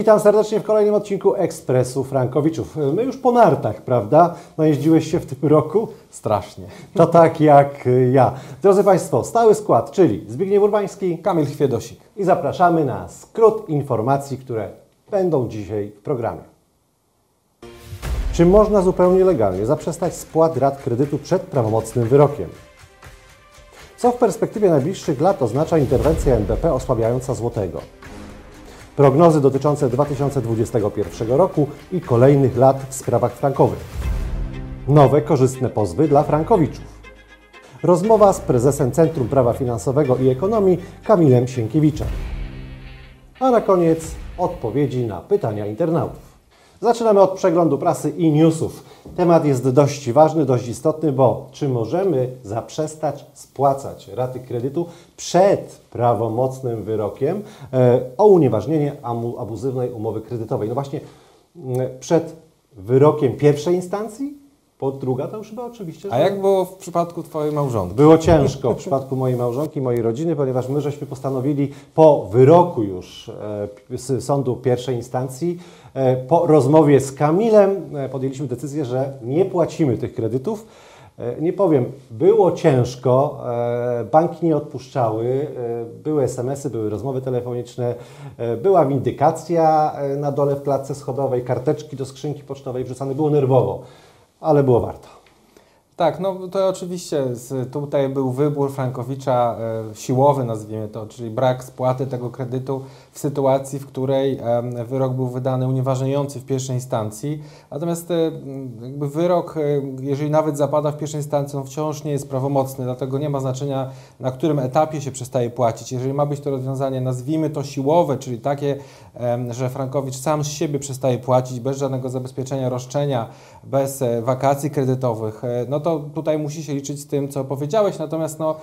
Witam serdecznie w kolejnym odcinku Ekspresu Frankowiczów. My już po nartach, prawda? Najeździłeś się w tym roku? Strasznie. To tak jak ja. Drodzy Państwo, stały skład, czyli Zbigniew Urbański Kamil Chwiedosik. i zapraszamy na skrót informacji, które będą dzisiaj w programie. Czy można zupełnie legalnie zaprzestać spłat rat kredytu przed prawomocnym wyrokiem? Co w perspektywie najbliższych lat oznacza interwencja NBP osłabiająca złotego? Prognozy dotyczące 2021 roku i kolejnych lat w sprawach frankowych. Nowe korzystne pozwy dla frankowiczów. Rozmowa z prezesem Centrum Prawa Finansowego i Ekonomii Kamilem Sienkiewiczem. A na koniec odpowiedzi na pytania internautów. Zaczynamy od przeglądu prasy i newsów. Temat jest dość ważny, dość istotny, bo czy możemy zaprzestać spłacać raty kredytu przed prawomocnym wyrokiem e, o unieważnienie abuzywnej umowy kredytowej? No właśnie mm, przed wyrokiem pierwszej instancji, bo druga to już chyba oczywiście, że... A jak było w przypadku Twojej małżonki? Było ciężko w przypadku mojej małżonki, mojej rodziny, ponieważ my żeśmy postanowili po wyroku już e, sądu pierwszej instancji, e, po rozmowie z Kamilem e, podjęliśmy decyzję, że nie płacimy tych kredytów. Nie powiem, było ciężko, banki nie odpuszczały, były SMS-y, były rozmowy telefoniczne, była windykacja na dole w klatce schodowej, karteczki do skrzynki pocztowej wrzucane, było nerwowo, ale było warto. Tak, no to oczywiście tutaj był wybór Frankowicza e, siłowy, nazwijmy to, czyli brak spłaty tego kredytu w sytuacji, w której wyrok był wydany unieważniający w pierwszej instancji. Natomiast e, jakby wyrok, e, jeżeli nawet zapada w pierwszej instancji, on wciąż nie jest prawomocny, dlatego nie ma znaczenia, na którym etapie się przestaje płacić. Jeżeli ma być to rozwiązanie, nazwijmy to siłowe, czyli takie, że Frankowicz sam z siebie przestaje płacić bez żadnego zabezpieczenia roszczenia, bez e, wakacji kredytowych, no to tutaj musi się liczyć z tym, co powiedziałeś. Natomiast no,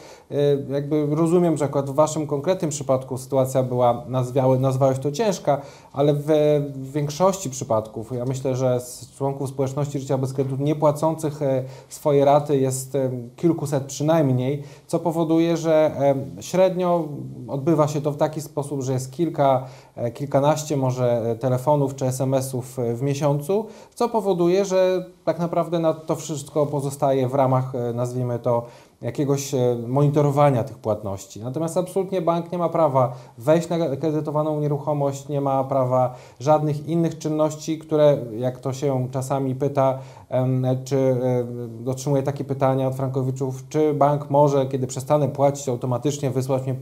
jakby rozumiem, że akurat w Waszym konkretnym przypadku sytuacja była, nazwały, nazwałeś to ciężka, ale w, w większości przypadków, ja myślę, że z członków społeczności życia bez kredytu niepłacących e, swoje raty jest e, kilkuset przynajmniej, co powoduje, że e, średnio odbywa się to w taki sposób, że jest kilka, kilkanaście może telefonów czy SMS-ów w miesiącu, co powoduje, że tak naprawdę na to wszystko pozostaje w ramach, nazwijmy to, jakiegoś e, monitorowania tych płatności. Natomiast absolutnie bank nie ma prawa wejść na kredytowaną nieruchomość, nie ma prawa żadnych innych czynności, które, jak to się czasami pyta, czy e, otrzymuje takie pytania od frankowiczów, czy bank może, kiedy przestanę płacić, automatycznie wysłać mnie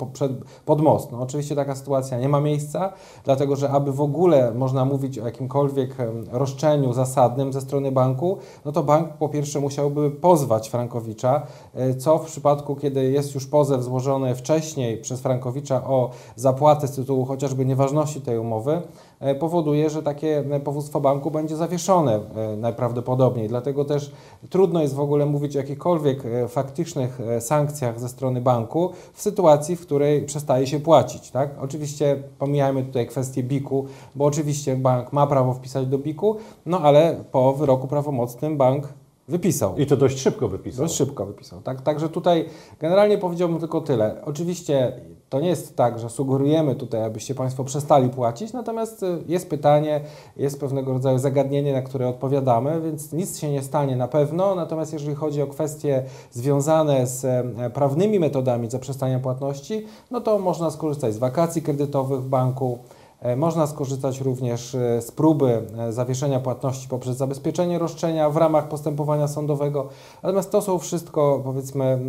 pod most. No, oczywiście taka sytuacja nie ma miejsca, dlatego że aby w ogóle można mówić o jakimkolwiek roszczeniu zasadnym ze strony banku, no to bank po pierwsze musiałby pozwać Frankowicza, e, co w przypadku, kiedy jest już pozew złożony wcześniej przez Frankowicza o zapłatę z tytułu chociażby nieważności tej umowy, e, powoduje, że takie e, powództwo banku będzie zawieszone e, najprawdopodobniej. Dlatego też trudno jest w ogóle mówić o jakichkolwiek faktycznych sankcjach ze strony banku w sytuacji, w której przestaje się płacić. Tak? Oczywiście pomijajmy tutaj kwestię BIK-u, bo oczywiście bank ma prawo wpisać do BIK-u, no ale po wyroku prawomocnym bank wypisał. I to dość szybko wypisał. Dość szybko wypisał. Tak? Także tutaj generalnie powiedziałbym tylko tyle. Oczywiście to nie jest tak, że sugerujemy tutaj, abyście Państwo przestali płacić, natomiast y, jest pytanie, jest pewnego rodzaju zagadnienie, na które odpowiadamy, więc nic się nie stanie na pewno. Natomiast jeżeli chodzi o kwestie związane z e, prawnymi metodami zaprzestania płatności, no to można skorzystać z wakacji kredytowych w banku. E, Można skorzystać również e, z próby e, zawieszenia płatności poprzez zabezpieczenie roszczenia w ramach postępowania sądowego. Natomiast to są wszystko, powiedzmy,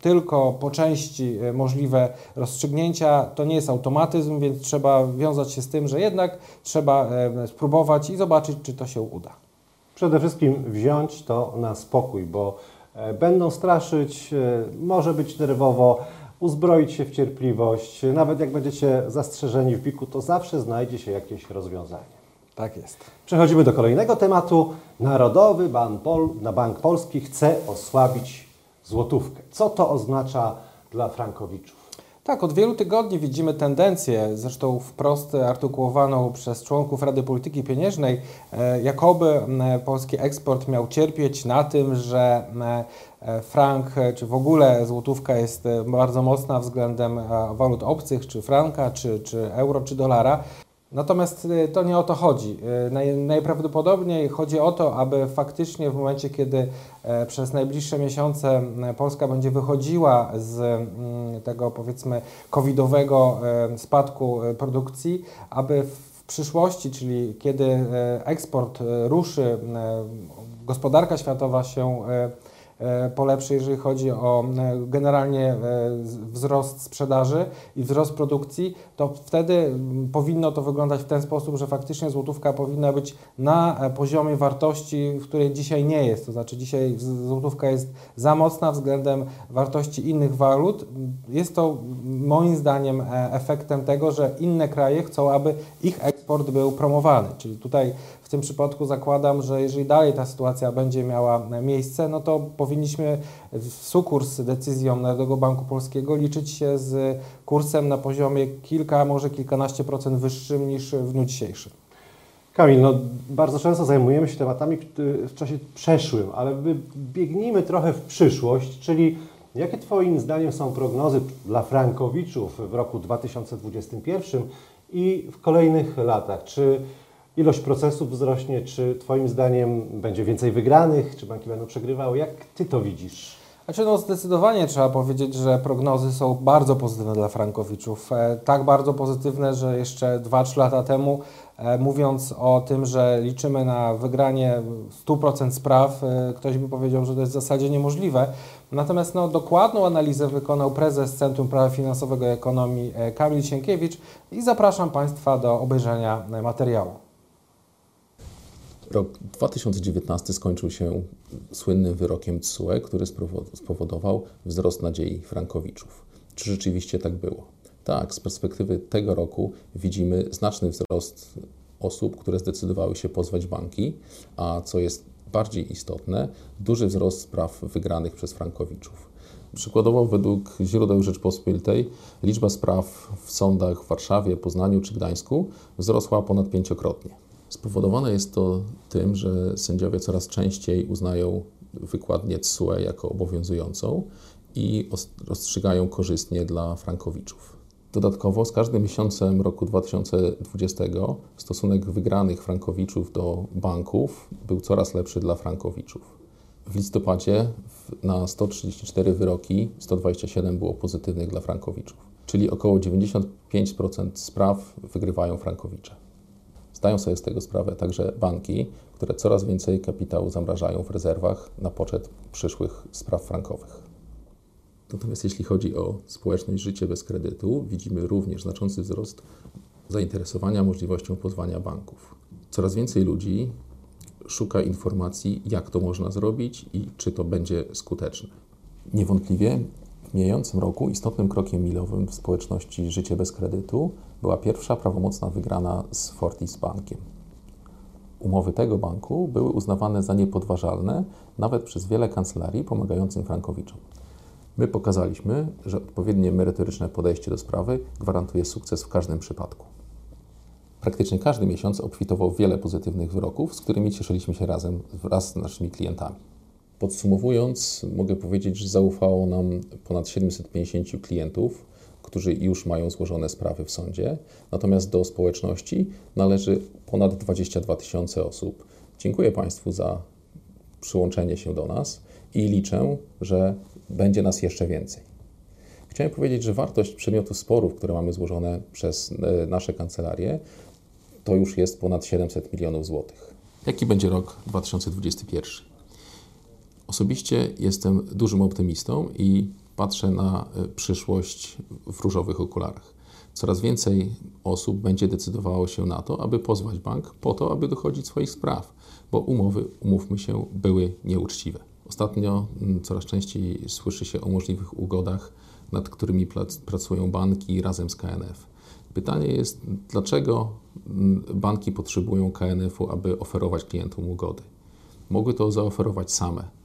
tylko po części możliwe rozstrzygnięcia. To nie jest automatyzm, więc trzeba wiązać się z tym, że jednak trzeba spróbować i zobaczyć, czy to się uda. Przede wszystkim wziąć to na spokój, bo będą straszyć, może być nerwowo, uzbroić się w cierpliwość. Nawet jak będziecie zastrzeżeni w biku, to zawsze znajdzie się jakieś rozwiązanie. Tak jest. Przechodzimy do kolejnego tematu. Narodowy Bank, Pol na Bank Polski chce osłabić złotówkę. Co to oznacza dla frankowiczów? Tak, od wielu tygodni widzimy tendencję, zresztą wprost artykułowaną przez członków Rady Polityki Pieniężnej, e, jakoby e, polski eksport miał cierpieć na tym, że e, frank, czy w ogóle złotówka jest bardzo mocna względem walut obcych, czy franka, czy, czy euro, czy dolara. Natomiast y, to nie o to chodzi. Y, naj, najprawdopodobniej chodzi o to, aby faktycznie w momencie, kiedy e, przez najbliższe miesiące Polska będzie wychodziła z mm, tego powiedzmy covidowego e, spadku e, produkcji, aby w przyszłości, czyli kiedy eksport ruszy, gospodarka światowa się polepszy, jeżeli chodzi o e, generalnie e, wzrost sprzedaży i wzrost produkcji, to wtedy powinno to wyglądać w ten sposób, że faktycznie złotówka powinna być na poziomie wartości, w której dzisiaj nie jest. To znaczy dzisiaj złotówka jest za mocna względem wartości innych walut. Jest to moim zdaniem efektem tego, że inne kraje chcą, aby ich eksport był promowany. Czyli tutaj w tym przypadku zakładam, że jeżeli dalej ta sytuacja będzie miała miejsce, no to powinniśmy w sukurs decyzją Narodowego Banku Polskiego liczyć się z kursem na poziomie kilka, może kilkanaście procent wyższym niż w dniu dzisiejszym. Kamil, no bardzo często zajmujemy się tematami w czasie przeszłym, ale biegnijmy trochę w przyszłość, czyli jakie Twoim zdaniem są prognozy dla frankowiczów w roku 2021 i w kolejnych latach? Czy ilość procesów wzrośnie? Czy Twoim zdaniem będzie więcej wygranych? Czy banki będą przegrywały? Jak Ty to widzisz? Znaczy, no zdecydowanie trzeba powiedzieć, że prognozy są bardzo pozytywne dla frankowiczów. E, tak bardzo pozytywne, że jeszcze 2-3 lata temu, e, mówiąc o tym, że liczymy na wygranie 100% spraw, e, ktoś by powiedział, że to jest w zasadzie niemożliwe. Natomiast no, dokładną analizę wykonał prezes Centrum Prawa Finansowego i Ekonomii Kamil Sienkiewicz i zapraszam Państwa do obejrzenia materiału. Rok 2019 skończył się słynnym wyrokiem TSUE, który spowodował wzrost nadziei frankowiczów. Czy rzeczywiście tak było? Tak, z perspektywy tego roku widzimy znaczny wzrost osób, które zdecydowały się pozwać banki, a co jest bardziej istotne, duży wzrost spraw wygranych przez frankowiczów. Przykładowo, według źródeł Rzeczpospolitej, liczba spraw w sądach w Warszawie, Poznaniu czy Gdańsku wzrosła ponad pięciokrotnie. Spowodowane jest to tym, że sędziowie coraz częściej uznają wykładnię TSUE jako obowiązującą i rozstrzygają korzystnie dla frankowiczów. Dodatkowo z każdym miesiącem roku 2020 stosunek wygranych frankowiczów do banków był coraz lepszy dla frankowiczów. W listopadzie na 134 wyroki 127 było pozytywnych dla frankowiczów, czyli około 95% spraw wygrywają frankowicze. Zdają sobie z tego sprawę także banki, które coraz więcej kapitału zamrażają w rezerwach na poczet przyszłych spraw frankowych. Natomiast jeśli chodzi o społeczność życie bez kredytu, widzimy również znaczący wzrost zainteresowania możliwością pozwania banków. Coraz więcej ludzi szuka informacji, jak to można zrobić i czy to będzie skuteczne. Niewątpliwie w mijającym roku istotnym krokiem milowym w społeczności Życie bez kredytu była pierwsza prawomocna wygrana z Fortis Bankiem. Umowy tego banku były uznawane za niepodważalne nawet przez wiele kancelarii pomagającym frankowiczom. My pokazaliśmy, że odpowiednie merytoryczne podejście do sprawy gwarantuje sukces w każdym przypadku. Praktycznie każdy miesiąc obfitował wiele pozytywnych wyroków, z którymi cieszyliśmy się razem wraz z naszymi klientami. Podsumowując, mogę powiedzieć, że zaufało nam ponad 750 klientów, którzy już mają złożone sprawy w sądzie, natomiast do społeczności należy ponad 22 tysiące osób. Dziękuję Państwu za przyłączenie się do nas i liczę, że będzie nas jeszcze więcej. Chciałem powiedzieć, że wartość przedmiotów sporów, które mamy złożone przez e, nasze kancelarie, to już jest ponad 700 milionów złotych. Jaki będzie rok 2021? Osobiście jestem dużym optymistą i patrzę na e, przyszłość w różowych okularach. Coraz więcej osób będzie decydowało się na to, aby pozwać bank po to, aby dochodzić swoich spraw, bo umowy, umówmy się, były nieuczciwe. Ostatnio mm, coraz częściej słyszy się o możliwych ugodach, nad którymi pracują banki razem z KNF. Pytanie jest, dlaczego mm, banki potrzebują KNF-u, aby oferować klientom ugody. Mogły to zaoferować same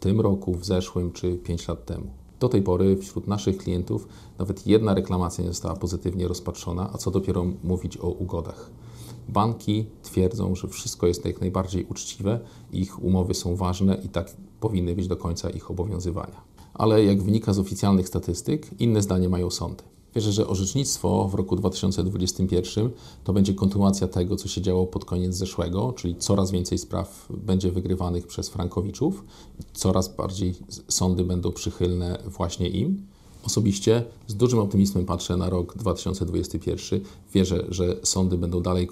tym roku, w zeszłym czy 5 lat temu. Do tej pory wśród naszych klientów nawet jedna reklamacja nie została pozytywnie rozpatrzona, a co dopiero mówić o ugodach. Banki twierdzą, że wszystko jest jak najbardziej uczciwe, ich umowy są ważne i tak powinny być do końca ich obowiązywania. Ale jak wynika z oficjalnych statystyk, inne zdanie mają sądy. Wierzę, że orzecznictwo w roku 2021 to będzie kontynuacja tego, co się działo pod koniec zeszłego, czyli coraz więcej spraw będzie wygrywanych przez Frankowiczów, coraz bardziej sądy będą przychylne właśnie im. Osobiście z dużym optymizmem patrzę na rok 2021. Wierzę, że sądy będą dalej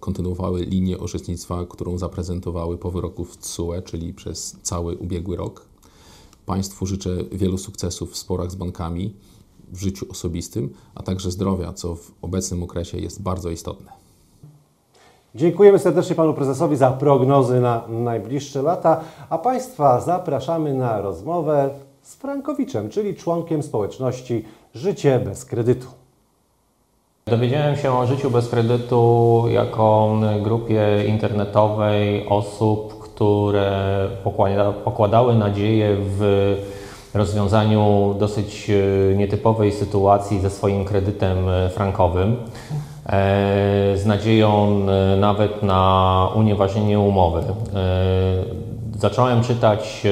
kontynuowały linię orzecznictwa, którą zaprezentowały po wyroku w TSUE, czyli przez cały ubiegły rok. Państwu życzę wielu sukcesów w sporach z bankami, w życiu osobistym, a także zdrowia, co w obecnym okresie jest bardzo istotne. Dziękujemy serdecznie Panu Prezesowi za prognozy na najbliższe lata, a Państwa zapraszamy na rozmowę z Frankowiczem, czyli członkiem społeczności Życie bez kredytu. Dowiedziałem się o życiu bez kredytu jako grupie internetowej osób, które pokładały nadzieję w rozwiązaniu dosyć e, nietypowej sytuacji ze swoim kredytem e, frankowym, e, z nadzieją nawet na unieważnienie umowy. Zacząłem czytać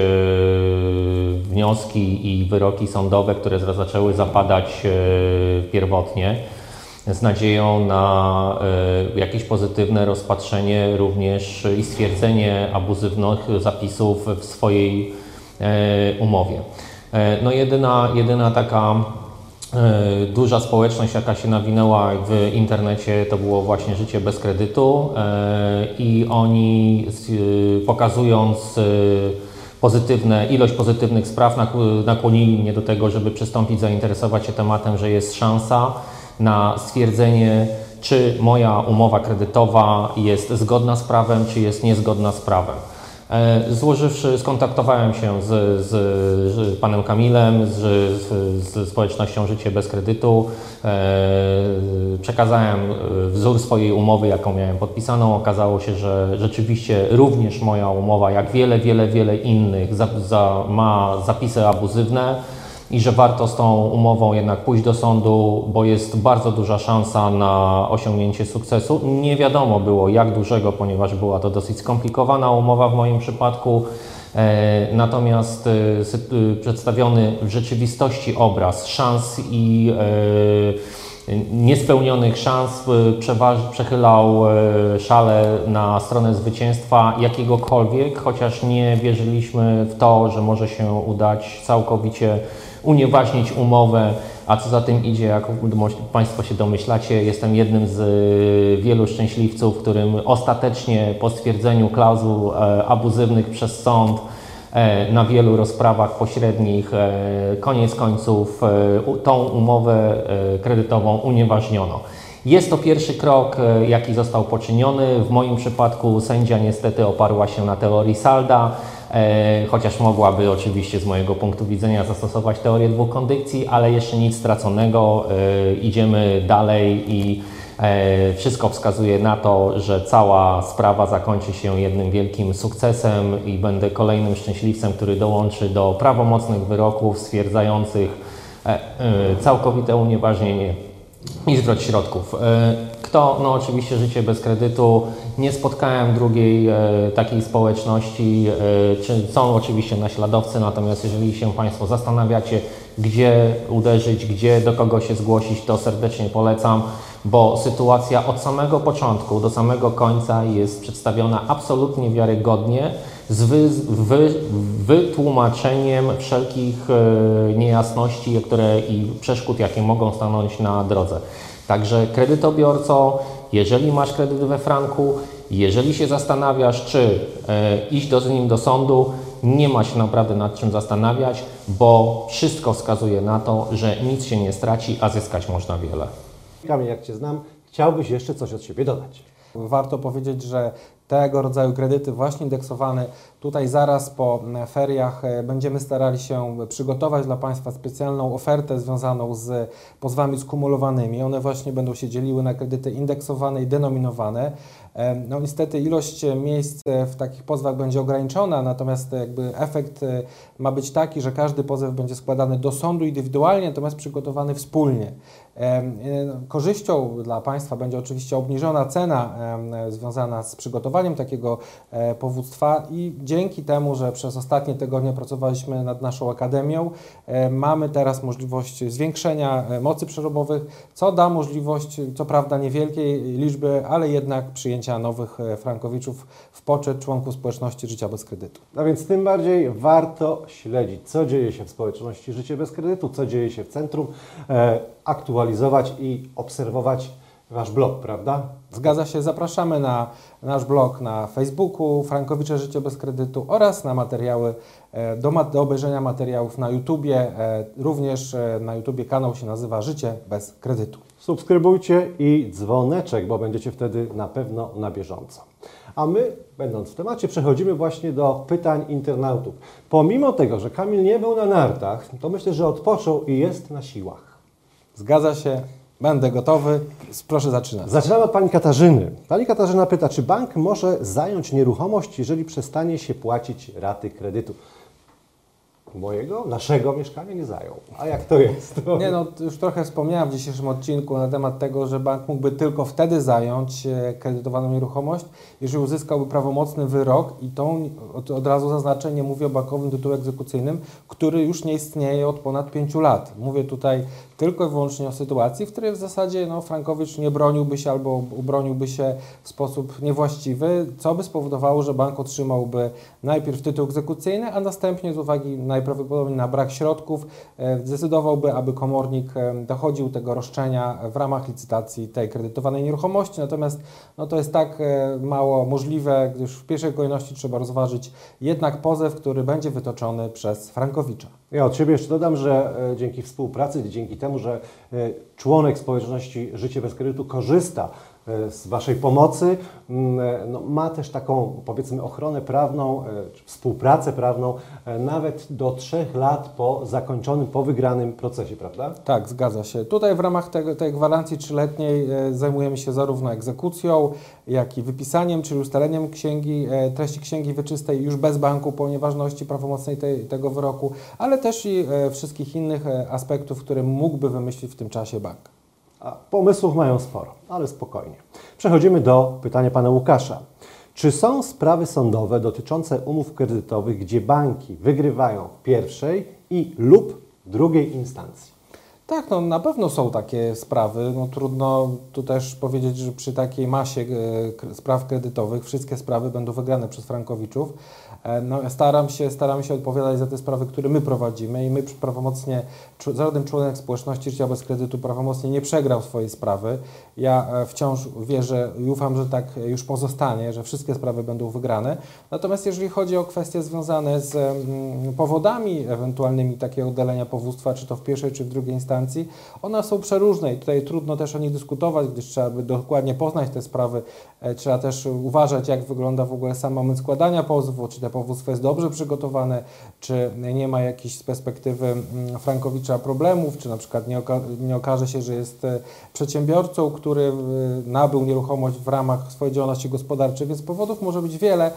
wnioski i wyroki sądowe, które zaczęły zapadać pierwotnie, z nadzieją na jakieś pozytywne rozpatrzenie również i stwierdzenie abuzywnych zapisów w swojej umowie. E, no jedyna, jedyna taka e, duża społeczność, jaka się nawinęła w internecie, to było właśnie życie bez kredytu e, i oni pokazując pozytywne, ilość pozytywnych spraw nakłonili mnie do tego, żeby przystąpić, zainteresować się tematem, że jest szansa na stwierdzenie, czy moja umowa kredytowa jest zgodna z prawem, czy jest niezgodna z prawem. E, złożywszy, skontaktowałem się z, z, z panem Kamilem, z, z, społecznością Życie bez kredytu. E, przekazałem e, wzór swojej umowy, jaką miałem podpisaną. Okazało się, że rzeczywiście również moja umowa, jak wiele, wiele, wiele innych, za, za, ma zapisy abuzywne i że warto z tą umową jednak pójść do sądu, bo jest bardzo duża szansa na osiągnięcie sukcesu. Nie wiadomo było jak dużego, ponieważ była to dosyć skomplikowana umowa w moim przypadku. E, natomiast e, e, przedstawiony w rzeczywistości obraz szans i niespełnionych szans przechylał szale na stronę zwycięstwa jakiegokolwiek, chociaż nie wierzyliśmy w to, że może się udać całkowicie unieważnić umowę, a co za tym idzie, jak Państwo się domyślacie, jestem jednym z y, wielu szczęśliwców, którym ostatecznie po stwierdzeniu klauzul e, abuzywnych przez sąd e, na wielu rozprawach pośrednich e, koniec końców tą umowę kredytową unieważniono. Jest to pierwszy krok, jaki został poczyniony. W moim przypadku sędzia niestety oparła się na teorii Salda. E, chociaż mogłaby oczywiście z mojego punktu widzenia zastosować teorię dwóch kondycji, ale jeszcze nic straconego, e, idziemy dalej i e, wszystko wskazuje na to, że cała sprawa zakończy się jednym wielkim sukcesem i będę kolejnym szczęśliwcem, który dołączy do prawomocnych wyroków stwierdzających całkowite unieważnienie i zwrot środków. Kto? No oczywiście życie bez kredytu. Nie spotkałem drugiej e, takiej społeczności, e, czy są oczywiście naśladowcy, natomiast jeżeli się Państwo zastanawiacie, gdzie uderzyć, gdzie do kogo się zgłosić, to serdecznie polecam, bo sytuacja od samego początku do samego końca jest przedstawiona absolutnie wiarygodnie z wy, wy, wytłumaczeniem wszelkich e, niejasności które i przeszkód, jakie mogą stanąć na drodze. Także kredytobiorco, jeżeli masz kredyt we franku, jeżeli się zastanawiasz, czy e, iść do, z nim do sądu, nie ma się naprawdę nad czym zastanawiać, bo wszystko wskazuje na to, że nic się nie straci, a zyskać można wiele. Kamil, jak Cię znam, chciałbyś jeszcze coś od siebie dodać? Warto powiedzieć, że tego rodzaju kredyty właśnie indeksowane. Tutaj zaraz po feriach e, będziemy starali się przygotować dla Państwa specjalną ofertę związaną z pozwami skumulowanymi. One właśnie będą się dzieliły na kredyty indeksowane i denominowane. E, no niestety ilość miejsc w takich pozwach będzie ograniczona, natomiast jakby efekt e, ma być taki, że każdy pozew będzie składany do sądu indywidualnie, natomiast przygotowany wspólnie. Korzyścią dla Państwa będzie oczywiście obniżona cena związana z przygotowaniem takiego powództwa i dzięki temu, że przez ostatnie tygodnie pracowaliśmy nad naszą akademią, e, mamy teraz możliwość zwiększenia e, mocy przerobowych, co da możliwość, co prawda niewielkiej liczby, ale jednak przyjęcia nowych e, frankowiczów w poczet członków społeczności życia bez kredytu. A więc tym bardziej warto śledzić, co dzieje się w społeczności życie bez kredytu, co dzieje się w centrum, aktualizować i obserwować Wasz blog, prawda? Zgadza się, zapraszamy na nasz blog na Facebooku Frankowicze Życie bez kredytu oraz na materiały, e, do, do obejrzenia materiałów na YouTubie. E, również e, na YouTubie kanał się nazywa Życie bez kredytu. Subskrybujcie i dzwoneczek, bo będziecie wtedy na pewno na bieżąco. A my, będąc w temacie, przechodzimy właśnie do pytań internautów. Pomimo tego, że Kamil nie był na nartach, to myślę, że odpoczął i jest na siłach. Zgadza się. Będę gotowy. Proszę zaczynać. Zaczynamy od Pani Katarzyny. Pani Katarzyna pyta, czy bank może zająć nieruchomość, jeżeli przestanie się płacić raty kredytu? mojego, naszego mieszkania nie zajął. A jak to jest? Nie no, już trochę wspomniałem w dzisiejszym odcinku na temat tego, że bank mógłby tylko wtedy zająć e, kredytowaną nieruchomość, jeżeli uzyskałby prawomocny wyrok i tą, od, od razu zaznaczę, nie mówię o bankowym tytule egzekucyjnym, który już nie istnieje od ponad pięciu lat. Mówię tutaj tylko i wyłącznie o sytuacji, w której w zasadzie no, Frankowicz nie broniłby się albo ubroniłby się w sposób niewłaściwy, co by spowodowało, że bank otrzymałby najpierw tytuł egzekucyjny, a następnie z uwagi najprawdopodobniej na brak środków e, zdecydowałby, aby komornik e, dochodził tego roszczenia w ramach licytacji tej kredytowanej nieruchomości. Natomiast no, to jest tak e, mało możliwe, gdyż w pierwszej kolejności trzeba rozważyć jednak pozew, który będzie wytoczony przez Frankowicza. Ja od siebie jeszcze dodam, że dzięki współpracy, dzięki temu, że członek społeczności Życie bez kredytu korzysta E, z Waszej pomocy. Mm, e, no, ma też taką, powiedzmy, ochronę prawną, e, współpracę prawną, nawet do trzech lat po zakończonym, po wygranym procesie, prawda? Tak, zgadza się. Tutaj w ramach tej gwarancji trzyletniej zajmujemy się zarówno egzekucją, jak i wypisaniem, czyli ustaleniem księgi, treści księgi wyczystej już bez banku po nieważności prawomocnej tego wyroku, ale też i wszystkich innych aspektów, które mógłby wymyślić w tym czasie bank. Pomysłów mają sporo, ale spokojnie. Przechodzimy do pytania pana Łukasza. Czy są sprawy sądowe dotyczące umów kredytowych, gdzie banki wygrywają w pierwszej i lub drugiej instancji? Tak, no na pewno są takie sprawy. No, trudno tu też powiedzieć, że przy takiej masie e, spraw kredytowych wszystkie sprawy będą wygrane przez Frankowiczów. E, no, staram, się, staram się odpowiadać za te sprawy, które my prowadzimy i my prawomocnie, żaden członek społeczności życia bez kredytu prawomocnie nie przegrał swojej sprawy. Ja e, wciąż wierzę i ufam, że tak już pozostanie, że wszystkie sprawy będą wygrane. Natomiast jeżeli chodzi o kwestie związane z mm, powodami ewentualnymi takiego oddalenia powództwa, czy to w pierwszej, czy w drugiej instancji, one są przeróżne i tutaj trudno też o nich dyskutować, gdyż trzeba by dokładnie poznać te sprawy. E, trzeba też uważać, jak wygląda w ogóle sam moment składania pozwu, czy te powództwo jest dobrze przygotowane, czy nie ma jakiejś z perspektywy mm, Frankowicza problemów, czy na przykład nie, oka nie okaże się, że jest e, przedsiębiorcą, który e, nabył nieruchomość w ramach swojej działalności gospodarczej, więc powodów może być wiele.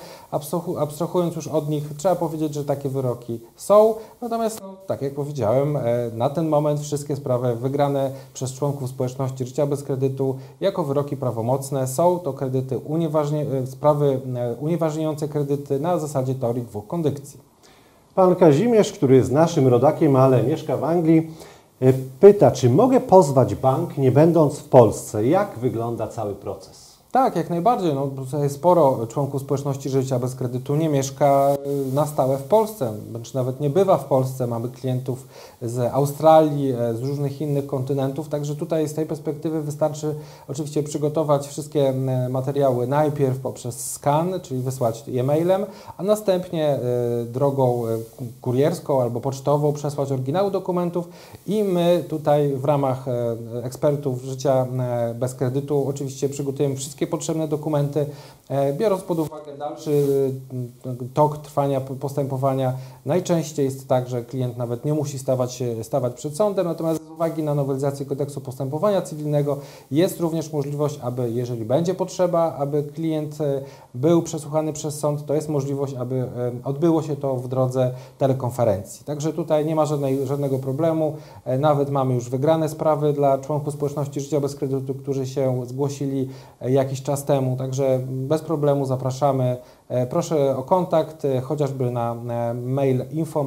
Abstrahując już od nich, trzeba powiedzieć, że takie wyroki są. Natomiast, no, tak jak powiedziałem, e, na ten moment wszystkie sprawy wygrane przez członków społeczności życia bez kredytu jako wyroki prawomocne są to kredyty unieważnie, sprawy unieważniające kredyty na zasadzie teorii dwóch kondykcji. Pan Kazimierz, który jest naszym rodakiem, ale mieszka w Anglii, e, pyta, czy mogę pozwać bank nie będąc w Polsce? Jak wygląda cały proces? Tak, jak najbardziej. No, sporo członków społeczności życia bez kredytu nie mieszka y, na stałe w Polsce, bądź nawet nie bywa w Polsce. Mamy klientów z Australii, e, z różnych innych kontynentów, także tutaj z tej perspektywy wystarczy oczywiście przygotować wszystkie materiały najpierw poprzez skan, czyli wysłać je mailem, a następnie e, drogą e, kurierską albo pocztową przesłać oryginały dokumentów i my tutaj w ramach ekspertów życia bez kredytu oczywiście przygotujemy wszystkie wszystkie potrzebne dokumenty. E, Biorąc pod uwagę dalszy y, tok trwania postępowania, najczęściej jest tak, że klient nawet nie musi stawać, stawać przed sądem, natomiast z uwagi na nowelizację kodeksu postępowania cywilnego jest również możliwość, aby jeżeli będzie potrzeba, aby klient e, był przesłuchany przez sąd, to jest możliwość, aby e, odbyło się to w drodze telekonferencji. Także tutaj nie ma żadnej, żadnego problemu. E, Nawet mamy już wygrane sprawy dla członków społeczności Życia bez kredytu, którzy się zgłosili e, jakiś czas temu. Także bez problemu zapraszamy. E, Proszę o kontakt e, chociażby na e, mail info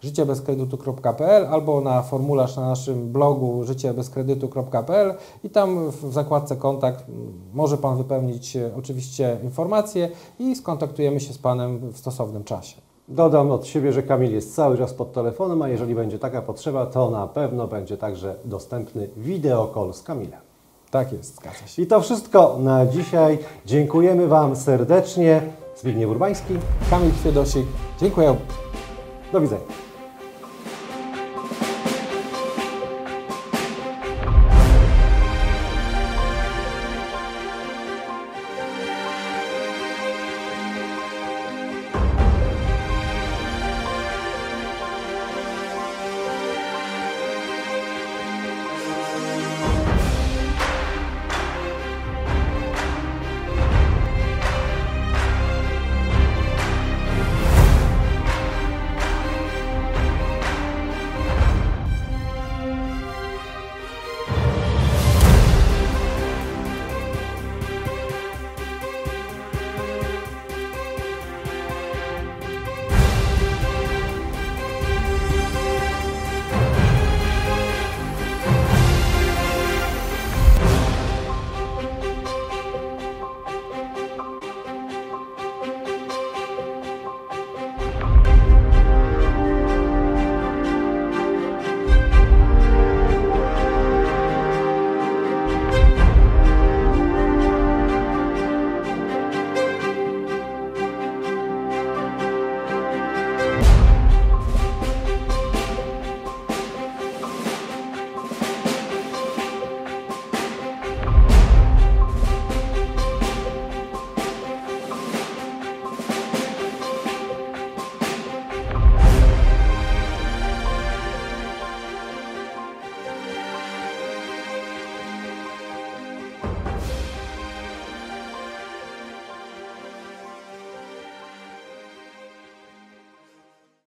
życiebezkredytu.pl albo na formularz na naszym blogu życiebezkredytu.pl i tam w zakładce kontakt może Pan wypełnić oczywiście informacje i skontaktujemy się z Panem w stosownym czasie. Dodam od siebie, że Kamil jest cały czas pod telefonem, a jeżeli będzie taka potrzeba, to na pewno będzie także dostępny wideo call z Kamilem. Tak jest, zgadza się. I to wszystko na dzisiaj. Dziękujemy Wam serdecznie. Zbigniew Urbański. Kamil Chwiedosik, dziękuję. Do widzenia.